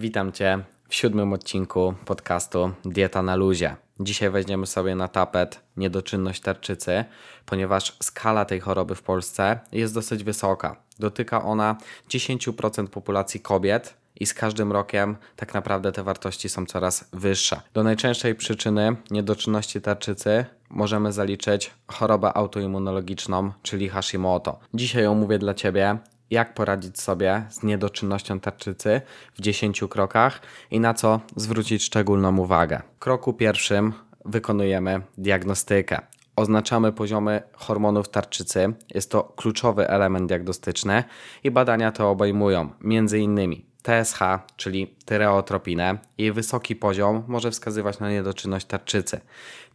Witam Cię w siódmym odcinku podcastu Dieta na luzie. Dzisiaj weźmiemy sobie na tapet niedoczynność tarczycy, ponieważ skala tej choroby w Polsce jest dosyć wysoka. Dotyka ona 10% populacji kobiet i z każdym rokiem tak naprawdę te wartości są coraz wyższe. Do najczęstszej przyczyny niedoczynności tarczycy możemy zaliczyć chorobę autoimmunologiczną, czyli Hashimoto. Dzisiaj omówię dla Ciebie jak poradzić sobie z niedoczynnością tarczycy w 10 krokach i na co zwrócić szczególną uwagę. W kroku pierwszym wykonujemy diagnostykę. Oznaczamy poziomy hormonów tarczycy. Jest to kluczowy element diagnostyczny i badania to obejmują m.in. TSH, czyli tyreotropinę. Jej wysoki poziom może wskazywać na niedoczynność tarczycy.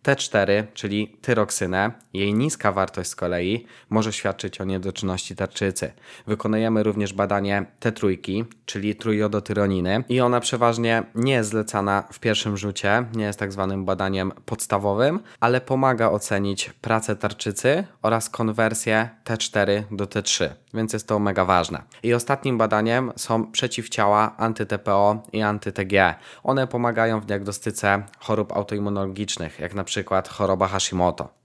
T4, czyli tyroksynę, jej niska wartość z kolei może świadczyć o niedoczynności tarczycy. Wykonujemy również badanie T3, czyli trójjodotyroniny i ona przeważnie nie jest zlecana w pierwszym rzucie, nie jest tak zwanym badaniem podstawowym, ale pomaga ocenić pracę tarczycy oraz konwersję T4 do T3, więc jest to mega ważne. I ostatnim badaniem są przeciwciała anty-TPO i anty-TG. One pomagają w diagnostyce chorób autoimmunologicznych, jak na przykład choroba Hashimoto.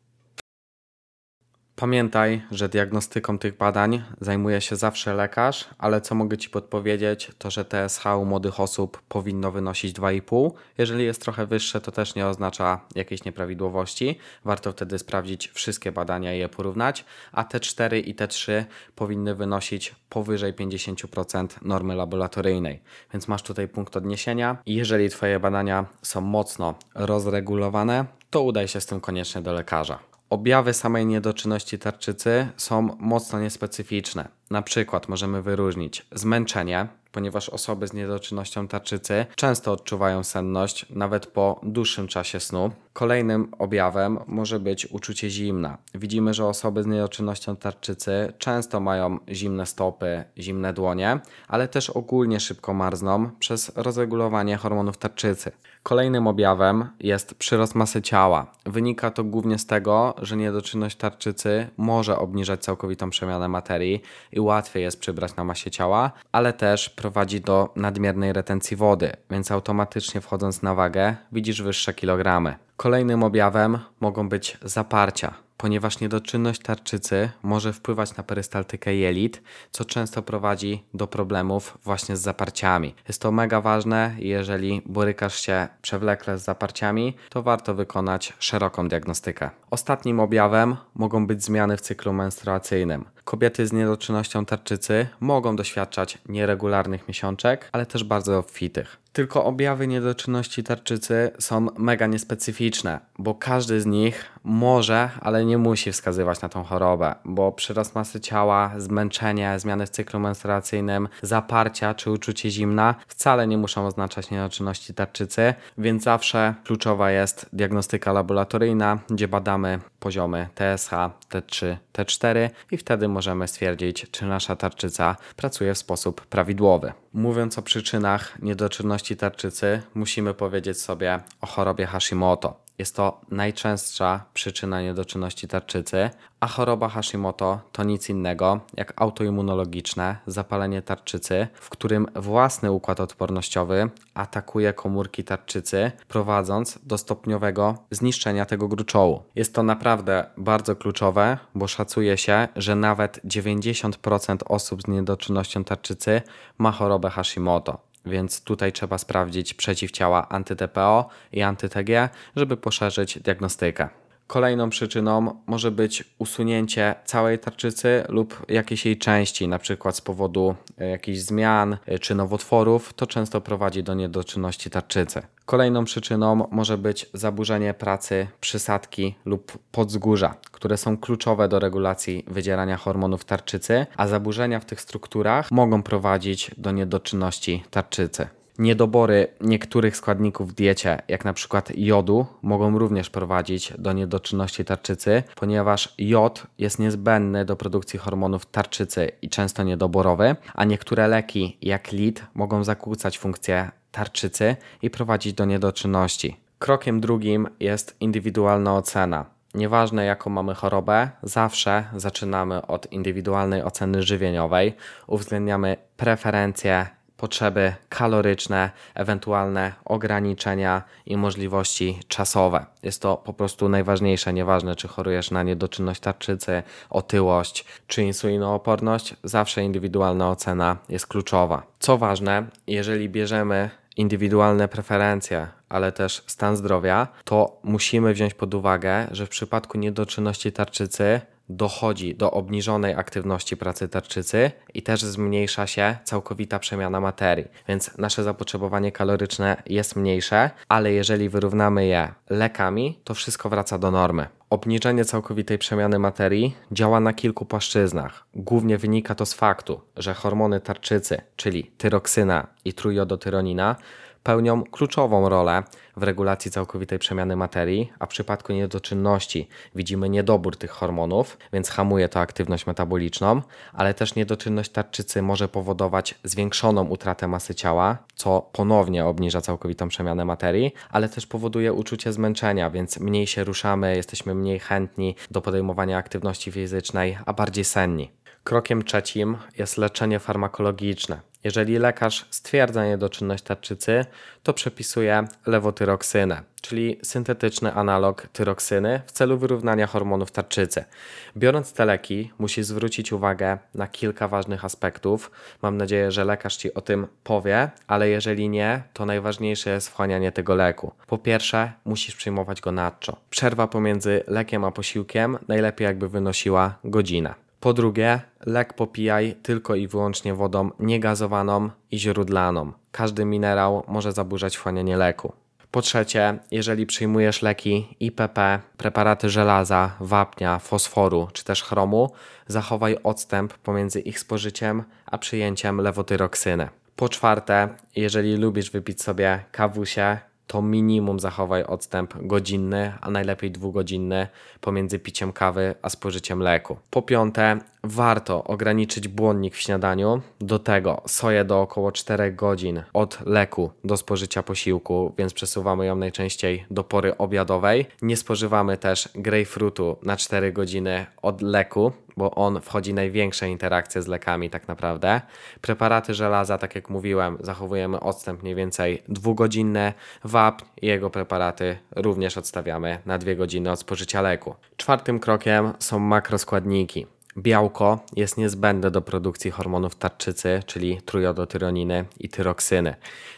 Pamiętaj, że diagnostyką tych badań zajmuje się zawsze lekarz, ale co mogę Ci podpowiedzieć, to że TSH u młodych osób powinno wynosić 2,5. Jeżeli jest trochę wyższe, to też nie oznacza jakiejś nieprawidłowości. Warto wtedy sprawdzić wszystkie badania i je porównać, a T4 i T3 powinny wynosić powyżej 50% normy laboratoryjnej. Więc masz tutaj punkt odniesienia. Jeżeli Twoje badania są mocno rozregulowane, to udaj się z tym koniecznie do lekarza. Objawy samej niedoczynności tarczycy są mocno niespecyficzne. Na przykład możemy wyróżnić zmęczenie, ponieważ osoby z niedoczynnością tarczycy często odczuwają senność nawet po dłuższym czasie snu. Kolejnym objawem może być uczucie zimna. Widzimy, że osoby z niedoczynnością tarczycy często mają zimne stopy, zimne dłonie, ale też ogólnie szybko marzną przez rozregulowanie hormonów tarczycy. Kolejnym objawem jest przyrost masy ciała. Wynika to głównie z tego, że niedoczynność tarczycy może obniżać całkowitą przemianę materii i łatwiej jest przybrać na masie ciała, ale też prowadzi do nadmiernej retencji wody, więc automatycznie wchodząc na wagę widzisz wyższe kilogramy. Kolejnym objawem mogą być zaparcia, ponieważ niedoczynność tarczycy może wpływać na perystaltykę jelit, co często prowadzi do problemów właśnie z zaparciami. Jest to mega ważne jeżeli borykasz się przewlekle z zaparciami, to warto wykonać szeroką diagnostykę. Ostatnim objawem mogą być zmiany w cyklu menstruacyjnym. Kobiety z niedoczynnością tarczycy mogą doświadczać nieregularnych miesiączek, ale też bardzo obfitych. Tylko objawy niedoczynności tarczycy są mega niespecyficzne, bo każdy z nich może, ale nie musi wskazywać na tą chorobę, bo przyrost masy ciała, zmęczenie, zmiany w cyklu menstruacyjnym, zaparcia czy uczucie zimna wcale nie muszą oznaczać niedoczynności tarczycy, więc zawsze kluczowa jest diagnostyka laboratoryjna, gdzie badamy poziomy TSH, T3, T4 i wtedy możemy stwierdzić, czy nasza tarczyca pracuje w sposób prawidłowy. Mówiąc o przyczynach niedoczynności tarczycy, musimy powiedzieć sobie o chorobie Hashimoto. Jest to najczęstsza przyczyna niedoczynności tarczycy, a choroba Hashimoto to nic innego jak autoimmunologiczne zapalenie tarczycy, w którym własny układ odpornościowy atakuje komórki tarczycy, prowadząc do stopniowego zniszczenia tego gruczołu. Jest to naprawdę bardzo kluczowe, bo szacuje się, że nawet 90% osób z niedoczynnością tarczycy ma chorobę Hashimoto więc tutaj trzeba sprawdzić przeciwciała anty-TPO i anty-TG, żeby poszerzyć diagnostykę. Kolejną przyczyną może być usunięcie całej tarczycy lub jakiejś jej części, np. z powodu e, jakichś zmian e, czy nowotworów, to często prowadzi do niedoczynności tarczycy. Kolejną przyczyną może być zaburzenie pracy przysadki lub podzgórza, które są kluczowe do regulacji wydzierania hormonów tarczycy, a zaburzenia w tych strukturach mogą prowadzić do niedoczynności tarczycy. Niedobory niektórych składników w diecie, jak na przykład jodu, mogą również prowadzić do niedoczynności tarczycy, ponieważ jod jest niezbędny do produkcji hormonów tarczycy i często niedoborowy, a niektóre leki, jak lid, mogą zakłócać funkcję tarczycy i prowadzić do niedoczynności. Krokiem drugim jest indywidualna ocena. Nieważne jaką mamy chorobę, zawsze zaczynamy od indywidualnej oceny żywieniowej, uwzględniamy preferencje potrzeby kaloryczne, ewentualne ograniczenia i możliwości czasowe. Jest to po prostu najważniejsze, nieważne czy chorujesz na niedoczynność tarczycy, otyłość czy insulinooporność, zawsze indywidualna ocena jest kluczowa. Co ważne, jeżeli bierzemy indywidualne preferencje, ale też stan zdrowia, to musimy wziąć pod uwagę, że w przypadku niedoczynności tarczycy dochodzi do obniżonej aktywności pracy tarczycy i też zmniejsza się całkowita przemiana materii. Więc nasze zapotrzebowanie kaloryczne jest mniejsze, ale jeżeli wyrównamy je lekami, to wszystko wraca do normy. Obniżenie całkowitej przemiany materii działa na kilku płaszczyznach. Głównie wynika to z faktu, że hormony tarczycy, czyli tyroksyna i trójjodotyronina, pełnią kluczową rolę w regulacji całkowitej przemiany materii, a w przypadku niedoczynności widzimy niedobór tych hormonów, więc hamuje to aktywność metaboliczną, ale też niedoczynność tarczycy może powodować zwiększoną utratę masy ciała, co ponownie obniża całkowitą przemianę materii, ale też powoduje uczucie zmęczenia, więc mniej się ruszamy, jesteśmy mniej chętni do podejmowania aktywności fizycznej, a bardziej senni. Krokiem trzecim jest leczenie farmakologiczne. Jeżeli lekarz stwierdza niedoczynność tarczycy, to przepisuje lewotyroksynę, czyli syntetyczny analog tyroksyny w celu wyrównania hormonów tarczycy. Biorąc te leki, musisz zwrócić uwagę na kilka ważnych aspektów. Mam nadzieję, że lekarz ci o tym powie, ale jeżeli nie, to najważniejsze jest wchłanianie tego leku. Po pierwsze, musisz przyjmować go nadczo. Przerwa pomiędzy lekiem a posiłkiem najlepiej jakby wynosiła godzinę. Po drugie, lek popijaj tylko i wyłącznie wodą niegazowaną i źródlaną. Każdy minerał może zaburzać wchłanianie leku. Po trzecie, jeżeli przyjmujesz leki IPP, preparaty żelaza, wapnia, fosforu czy też chromu, zachowaj odstęp pomiędzy ich spożyciem a przyjęciem lewotyroksyny. Po czwarte, jeżeli lubisz wypić sobie kawusie, to minimum zachowaj odstęp godzinny, a najlepiej dwugodzinny pomiędzy piciem kawy a spożyciem leku. Po piąte, warto ograniczyć błonnik w śniadaniu. Do tego soję do około 4 godzin od leku do spożycia posiłku, więc przesuwamy ją najczęściej do pory obiadowej. Nie spożywamy też grejpfrutu na 4 godziny od leku, bo on wchodzi największe interakcje z lekami tak naprawdę. Preparaty żelaza, tak jak mówiłem, zachowujemy odstęp mniej więcej dwugodzinny. Wapń i jego preparaty również odstawiamy na 2 godziny od spożycia leku. Czwartym krokiem są makroskładniki. Białko jest niezbędne do produkcji hormonów tarczycy, czyli trójodotyroniny i tyroksyny.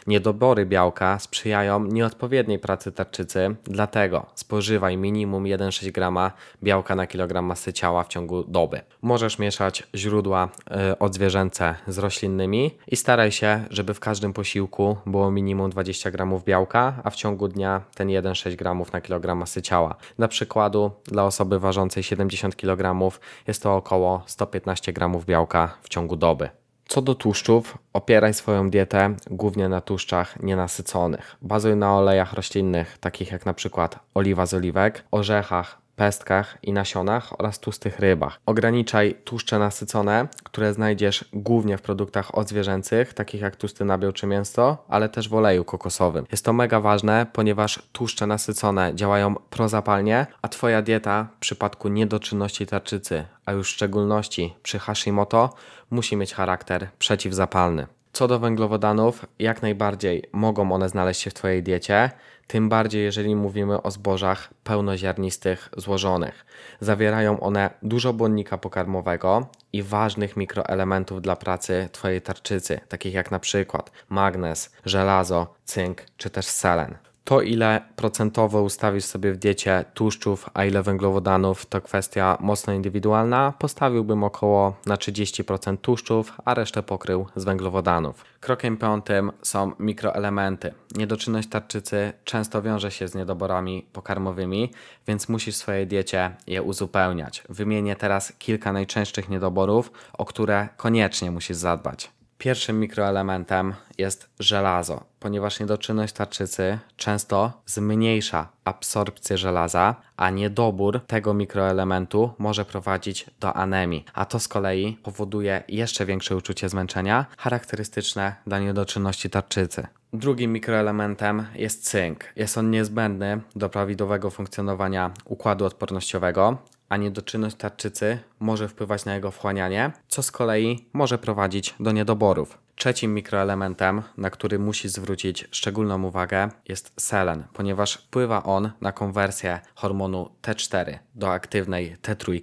Niedobory białka sprzyjają nieodpowiedniej pracy tarczycy, dlatego spożywaj minimum 1,6 g białka na kilogram masy ciała w ciągu doby. Możesz mieszać źródła y, odzwierzęce z roślinnymi i staraj się, żeby w każdym posiłku było minimum 20 g białka, a w ciągu dnia ten 1,6 g na kilogram masy ciała. Dla przykładu, dla osoby ważącej 70 kg jest to około 115 g białka w ciągu doby. Co do tłuszczów, opieraj swoją dietę głównie na tłuszczach nienasyconych. Bazuj na olejach roślinnych, takich jak na przykład oliwa z oliwek, orzechach, pestkach i nasionach oraz tłustych rybach. Ograniczaj tłuszcze nasycone, które znajdziesz głównie w produktach odzwierzęcych, takich jak tłusty nabiał czy mięso, ale też w oleju kokosowym. Jest to mega ważne, ponieważ tłuszcze nasycone działają prozapalnie, a Twoja dieta w przypadku niedoczynności tarczycy, a już w szczególności przy Hashimoto, musi mieć charakter przeciwzapalny. Co do węglowodanów, jak najbardziej mogą one znaleźć się w Twojej diecie, tym bardziej jeżeli mówimy o zbożach pełnoziarnistych, złożonych. Zawierają one dużo błonnika pokarmowego i ważnych mikroelementów dla pracy Twojej tarczycy, takich jak na przykład magnez, żelazo, cynk czy też selen. To, ile procentowo ustawisz sobie w diecie tłuszczów, a ile węglowodanów, to kwestia mocno indywidualna. Postawiłbym około na 30% tłuszczów, a resztę pokrył z węglowodanów. Krokiem piątym są mikroelementy. Niedoczynność tarczycy często wiąże się z niedoborami pokarmowymi, więc musisz w swojej diecie je uzupełniać. Wymienię teraz kilka najczęstszych niedoborów, o które koniecznie musisz zadbać. Pierwszym mikroelementem jest żelazo, ponieważ niedoczynność tarczycy często zmniejsza absorpcję żelaza, a niedobór tego mikroelementu może prowadzić do anemii, a to z kolei powoduje jeszcze większe uczucie zmęczenia, charakterystyczne dla niedoczynności tarczycy. Drugim mikroelementem jest cynk. Jest on niezbędny do prawidłowego funkcjonowania układu odpornościowego, a niedoczynność tarczycy może wpływać na jego wchłanianie, co z kolei może prowadzić do niedoborów. Trzecim mikroelementem, na który musisz zwrócić szczególną uwagę, jest selen, ponieważ wpływa on na konwersję hormonu T4 do aktywnej T3,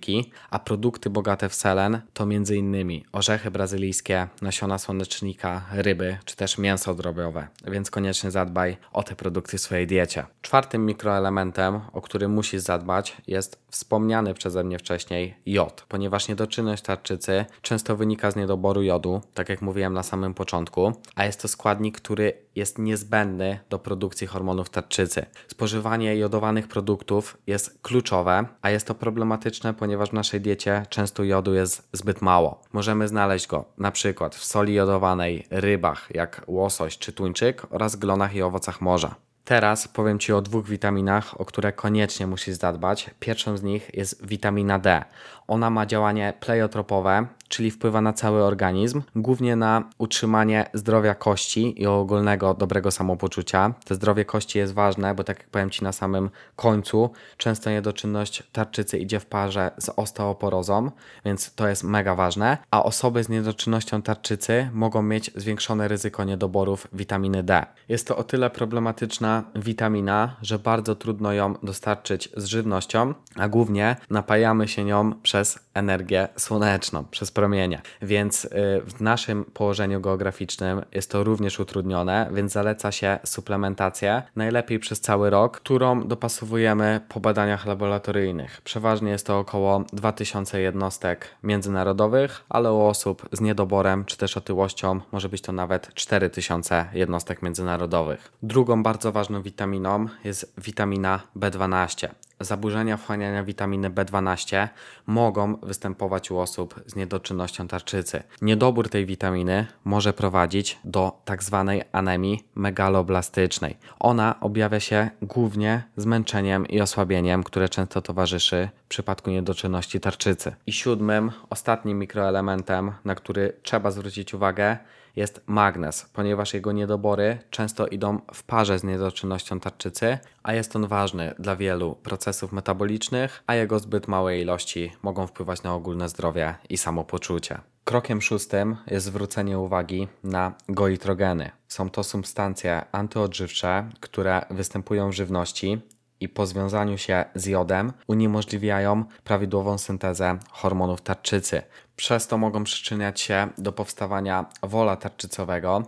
a produkty bogate w selen to m.in. orzechy brazylijskie, nasiona słonecznika, ryby czy też mięso drobiowe, więc koniecznie zadbaj o te produkty w swojej diecie. Czwartym mikroelementem, o który musisz zadbać, jest wspomniany przeze mnie wcześniej jod, ponieważ niedoczynność tarczycy często wynika z niedoboru jodu, tak jak mówiłem na samym początku, a jest to składnik, który jest niezbędny do produkcji hormonów tarczycy. Spożywanie jodowanych produktów jest kluczowe, a jest to problematyczne, ponieważ w naszej diecie często jodu jest zbyt mało. Możemy znaleźć go na przykład w soli jodowanej, rybach jak łosoś czy tuńczyk oraz glonach i owocach morza. Teraz powiem Ci o dwóch witaminach, o które koniecznie musisz zadbać. Pierwszą z nich jest witamina D. Ona ma działanie pleiotropowe, czyli wpływa na cały organizm, głównie na utrzymanie zdrowia kości i ogólnego dobrego samopoczucia. To zdrowie kości jest ważne, bo tak jak powiem Ci na samym końcu, często niedoczynność tarczycy idzie w parze z osteoporozą, więc to jest mega ważne, a osoby z niedoczynnością tarczycy mogą mieć zwiększone ryzyko niedoborów witaminy D. Jest to o tyle problematyczna witamina, że bardzo trudno ją dostarczyć z żywnością, a głównie napajamy się nią przez energię słoneczną, przez promienie. Więc y, w naszym położeniu geograficznym jest to również utrudnione, więc zaleca się suplementację, najlepiej przez cały rok, którą dopasowujemy po badaniach laboratoryjnych. Przeważnie jest to około 2000 jednostek międzynarodowych, ale u osób z niedoborem czy też otyłością może być to nawet 4000 jednostek międzynarodowych. Drugą bardzo ważną witaminą jest witamina B12 zaburzenia wchłaniania witaminy B12 mogą występować u osób z niedoczynnością tarczycy. Niedobór tej witaminy może prowadzić do tak zwanej anemii megaloblastycznej. Ona objawia się głównie zmęczeniem i osłabieniem, które często towarzyszy w przypadku niedoczynności tarczycy. I siódmym, ostatnim mikroelementem, na który trzeba zwrócić uwagę, jest magnez, ponieważ jego niedobory często idą w parze z niedoczynnością tarczycy, a jest on ważny dla wielu procesów metabolicznych, a jego zbyt małe ilości mogą wpływać na ogólne zdrowie i samopoczucie. Krokiem szóstym jest zwrócenie uwagi na goitrogeny. Są to substancje antyodżywcze, które występują w żywności i po związaniu się z jodem uniemożliwiają prawidłową syntezę hormonów tarczycy. Przez to mogą przyczyniać się do powstawania wola tarczycowego,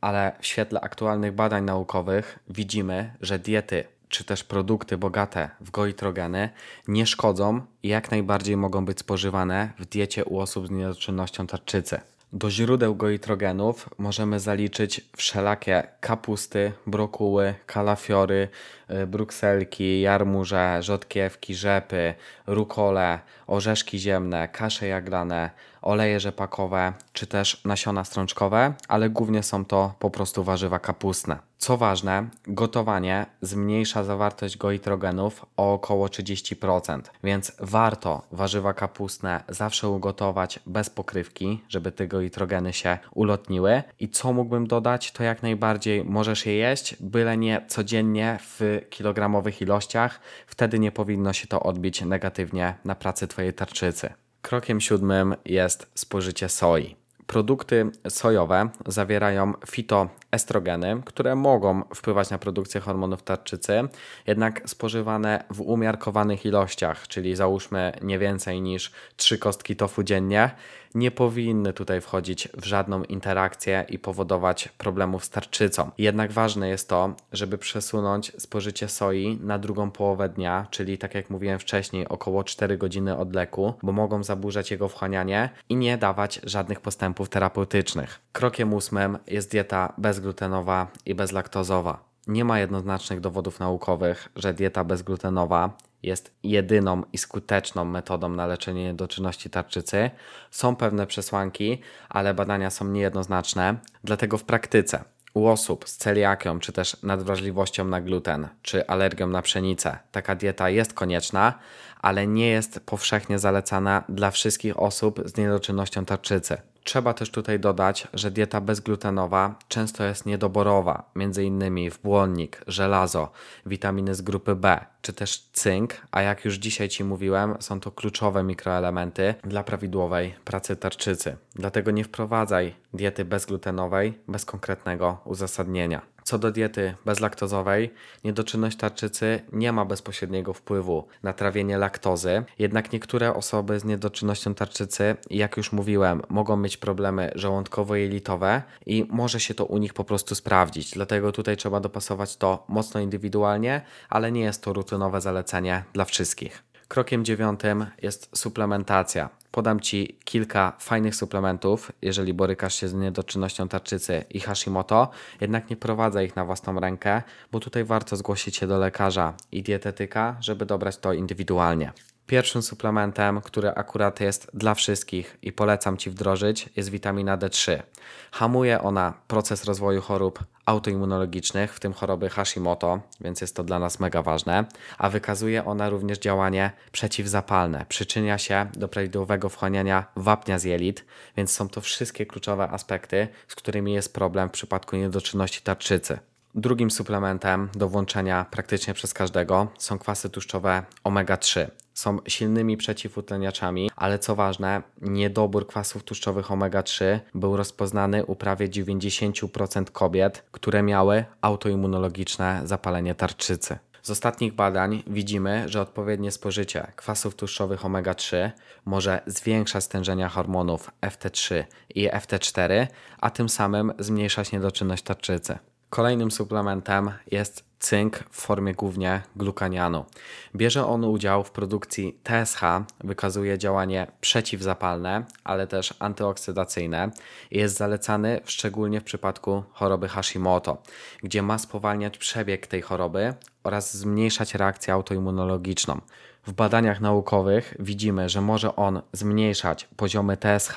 ale w świetle aktualnych badań naukowych widzimy, że diety czy też produkty bogate w goitrogeny nie szkodzą i jak najbardziej mogą być spożywane w diecie u osób z niedoczynnością tarczycy. Do źródeł goitrogenów możemy zaliczyć wszelakie kapusty, brokuły, kalafiory, y, brukselki, jarmuże, rzodkiewki, rzepy, rukole, orzeszki ziemne, kasze jaglane, oleje rzepakowe czy też nasiona strączkowe, ale głównie są to po prostu warzywa kapustne. Co ważne, gotowanie zmniejsza zawartość goitrogenów o około 30%, więc warto warzywa kapustne zawsze ugotować bez pokrywki, żeby te goitrogeny się ulotniły. I co mógłbym dodać, to jak najbardziej możesz je jeść, byle nie codziennie w kilogramowych ilościach, wtedy nie powinno się to odbić negatywnie na pracy Twojej tarczycy. Krokiem siódmym jest spożycie soi. Produkty sojowe zawierają fitoestrogeny, które mogą wpływać na produkcję hormonów tarczycy, jednak spożywane w umiarkowanych ilościach, czyli załóżmy nie więcej niż 3 kostki tofu dziennie, nie powinny tutaj wchodzić w żadną interakcję i powodować problemów z tarczycą. Jednak ważne jest to, żeby przesunąć spożycie soi na drugą połowę dnia, czyli tak jak mówiłem wcześniej, około 4 godziny od leku, bo mogą zaburzać jego wchłanianie i nie dawać żadnych postępów terapeutycznych. Krokiem ósmym jest dieta bezglutenowa i bezlaktozowa. Nie ma jednoznacznych dowodów naukowych, że dieta bezglutenowa jest jedyną i skuteczną metodą na leczenie niedoczynności tarczycy. Są pewne przesłanki, ale badania są niejednoznaczne, dlatego w praktyce u osób z celiakią, czy też nadwrażliwością na gluten, czy alergią na pszenicę, taka dieta jest konieczna, ale nie jest powszechnie zalecana dla wszystkich osób z niedoczynnością tarczycy. Trzeba też tutaj dodać, że dieta bezglutenowa często jest niedoborowa, m.in. w błonnik, żelazo, witaminy z grupy B, czy też cynk, a jak już dzisiaj Ci mówiłem, są to kluczowe mikroelementy dla prawidłowej pracy tarczycy. Dlatego nie wprowadzaj diety bezglutenowej bez konkretnego uzasadnienia. Co do diety bezlaktozowej, niedoczynność tarczycy nie ma bezpośredniego wpływu na trawienie laktozy, jednak niektóre osoby z niedoczynnością tarczycy, jak już mówiłem, mogą mieć problemy żołądkowo-jelitowe i może się to u nich po prostu sprawdzić. Dlatego tutaj trzeba dopasować to mocno indywidualnie, ale nie jest to rutynowe zalecenie dla wszystkich. Krokiem dziewiątym jest suplementacja. Podam Ci kilka fajnych suplementów, jeżeli borykasz się z niedoczynnością tarczycy i Hashimoto, jednak nie prowadzę ich na własną rękę, bo tutaj warto zgłosić się do lekarza i dietetyka, żeby dobrać to indywidualnie. Pierwszym suplementem, który akurat jest dla wszystkich i polecam Ci wdrożyć, jest witamina D3. Hamuje ona proces rozwoju chorób autoimmunologicznych, w tym choroby Hashimoto, więc jest to dla nas mega ważne, a wykazuje ona również działanie przeciwzapalne. Przyczynia się do prawidłowego wchłaniania wapnia z jelit, więc są to wszystkie kluczowe aspekty, z którymi jest problem w przypadku niedoczynności tarczycy. Drugim suplementem do włączenia praktycznie przez każdego są kwasy tłuszczowe omega-3 są silnymi przeciwutleniaczami, ale co ważne, niedobór kwasów tłuszczowych omega-3 był rozpoznany u prawie 90% kobiet, które miały autoimmunologiczne zapalenie tarczycy. Z ostatnich badań widzimy, że odpowiednie spożycie kwasów tłuszczowych omega-3 może zwiększać stężenia hormonów FT3 i FT4, a tym samym zmniejszać niedoczynność tarczycy. Kolejnym suplementem jest cynk w formie głównie glukanianu. Bierze on udział w produkcji TSH, wykazuje działanie przeciwzapalne, ale też antyoksydacyjne i jest zalecany szczególnie w przypadku choroby Hashimoto, gdzie ma spowalniać przebieg tej choroby oraz zmniejszać reakcję autoimmunologiczną. W badaniach naukowych widzimy, że może on zmniejszać poziomy TSH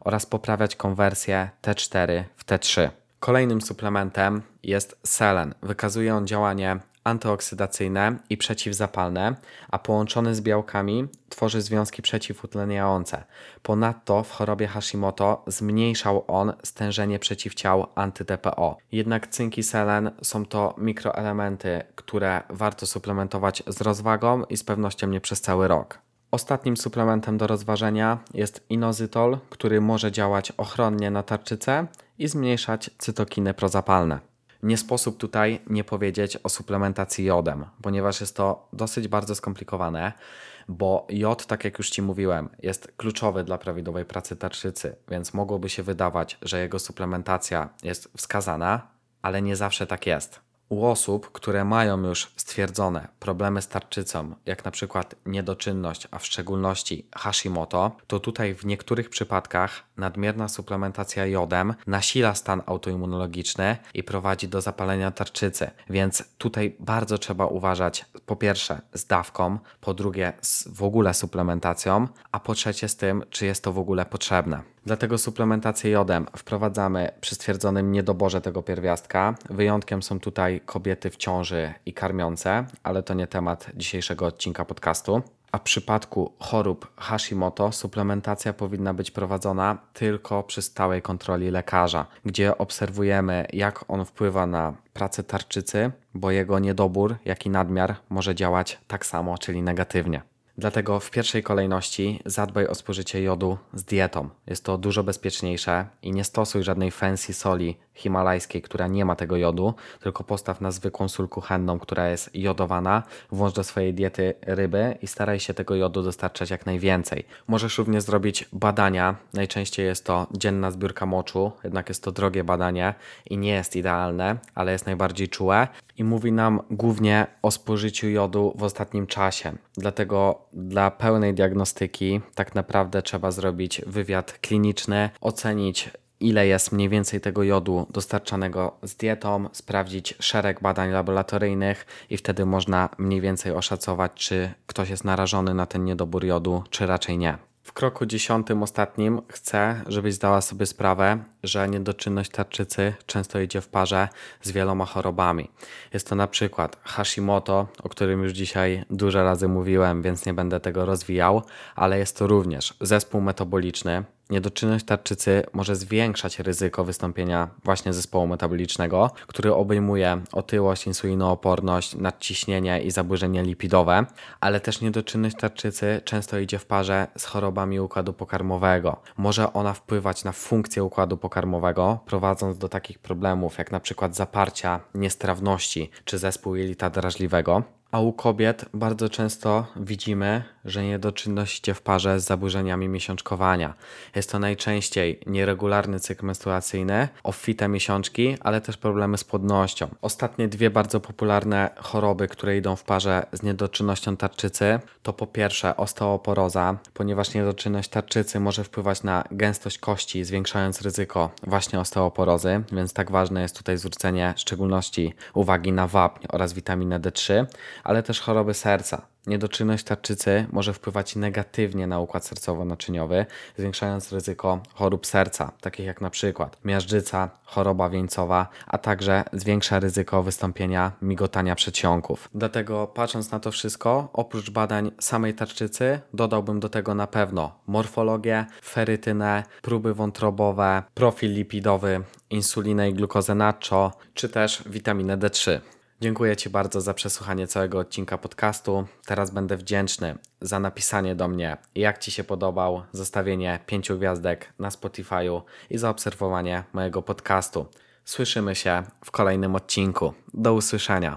oraz poprawiać konwersję T4 w T3. Kolejnym suplementem jest selen. Wykazuje on działanie antyoksydacyjne i przeciwzapalne, a połączony z białkami tworzy związki przeciwutleniające. Ponadto w chorobie Hashimoto zmniejszał on stężenie przeciwciał anty-TPO. Jednak cynk i selen są to mikroelementy, które warto suplementować z rozwagą i z pewnością nie przez cały rok. Ostatnim suplementem do rozważenia jest inozytol, który może działać ochronnie na tarczycę i zmniejszać cytokiny prozapalne. Nie sposób tutaj nie powiedzieć o suplementacji jodem, ponieważ jest to dosyć bardzo skomplikowane, bo jod, tak jak już Ci mówiłem, jest kluczowy dla prawidłowej pracy tarczycy, więc mogłoby się wydawać, że jego suplementacja jest wskazana, ale nie zawsze tak jest. U osób, które mają już stwierdzone problemy z tarczycą, jak na przykład niedoczynność, a w szczególności Hashimoto, to tutaj w niektórych przypadkach nadmierna suplementacja jodem nasila stan autoimmunologiczny i prowadzi do zapalenia tarczycy. Więc tutaj bardzo trzeba uważać po pierwsze z dawką, po drugie z w ogóle suplementacją, a po trzecie z tym, czy jest to w ogóle potrzebne. Dlatego suplementację jodem wprowadzamy przy stwierdzonym niedoborze tego pierwiastka. Wyjątkiem są tutaj kobiety w ciąży i karmiące, ale to nie temat dzisiejszego odcinka podcastu. A w przypadku chorób Hashimoto suplementacja powinna być prowadzona tylko przy stałej kontroli lekarza, gdzie obserwujemy, jak on wpływa na pracę tarczycy, bo jego niedobór, jak i nadmiar może działać tak samo, czyli negatywnie. Dlatego w pierwszej kolejności zadbaj o spożycie jodu z dietą. Jest to dużo bezpieczniejsze i nie stosuj żadnej fancy soli himalajskiej, która nie ma tego jodu, tylko postaw na zwykłą sól kuchenną, która jest jodowana, włącz do swojej diety ryby i staraj się tego jodu dostarczać jak najwięcej. Możesz również zrobić badania, najczęściej jest to dzienna zbiórka moczu, jednak jest to drogie badanie i nie jest idealne, ale jest najbardziej czułe i mówi nam głównie o spożyciu jodu w ostatnim czasie. Dlatego dla pełnej diagnostyki tak naprawdę trzeba zrobić wywiad kliniczny, ocenić ile jest mniej więcej tego jodu dostarczanego z dietą, sprawdzić szereg badań laboratoryjnych i wtedy można mniej więcej oszacować, czy ktoś jest narażony na ten niedobór jodu, czy raczej nie. W kroku dziesiątym, ostatnim, chcę, żebyś zdała sobie sprawę, że niedoczynność tarczycy często idzie w parze z wieloma chorobami. Jest to na przykład Hashimoto, o którym już dzisiaj dużo razy mówiłem, więc nie będę tego rozwijał, ale jest to również zespół metaboliczny, Niedoczynność tarczycy może zwiększać ryzyko wystąpienia właśnie zespołu metabolicznego, który obejmuje otyłość, insulinooporność, nadciśnienie i zaburzenia lipidowe, ale też niedoczynność tarczycy często idzie w parze z chorobami układu pokarmowego. Może ona wpływać na funkcję układu pokarmowego, prowadząc do takich problemów jak przykład zaparcia, niestrawności czy zespół jelita drażliwego. A u kobiet bardzo często widzimy, że niedoczynność idzie w parze z zaburzeniami miesiączkowania. Jest to najczęściej nieregularny cykl menstruacyjny, obfite miesiączki, ale też problemy z płodnością. Ostatnie dwie bardzo popularne choroby, które idą w parze z niedoczynnością tarczycy, to po pierwsze osteoporoza, ponieważ niedoczynność tarczycy może wpływać na gęstość kości, zwiększając ryzyko właśnie osteoporozy, więc tak ważne jest tutaj zwrócenie szczególności uwagi na wapń oraz witaminę D3, ale też choroby serca. Niedoczynność tarczycy może wpływać negatywnie na układ sercowo-naczyniowy, zwiększając ryzyko chorób serca, takich jak na przykład miażdżyca, choroba wieńcowa, a także zwiększa ryzyko wystąpienia migotania przedsionków. Dlatego patrząc na to wszystko, oprócz badań samej tarczycy, dodałbym do tego na pewno morfologię, ferytynę, próby wątrobowe, profil lipidowy, insulinę i glukozę nacho, czy też witaminę D3. Dziękuję Ci bardzo za przesłuchanie całego odcinka podcastu. Teraz będę wdzięczny za napisanie do mnie, jak Ci się podobał, zostawienie pięciu gwiazdek na Spotify'u i zaobserwowanie mojego podcastu. Słyszymy się w kolejnym odcinku. Do usłyszenia.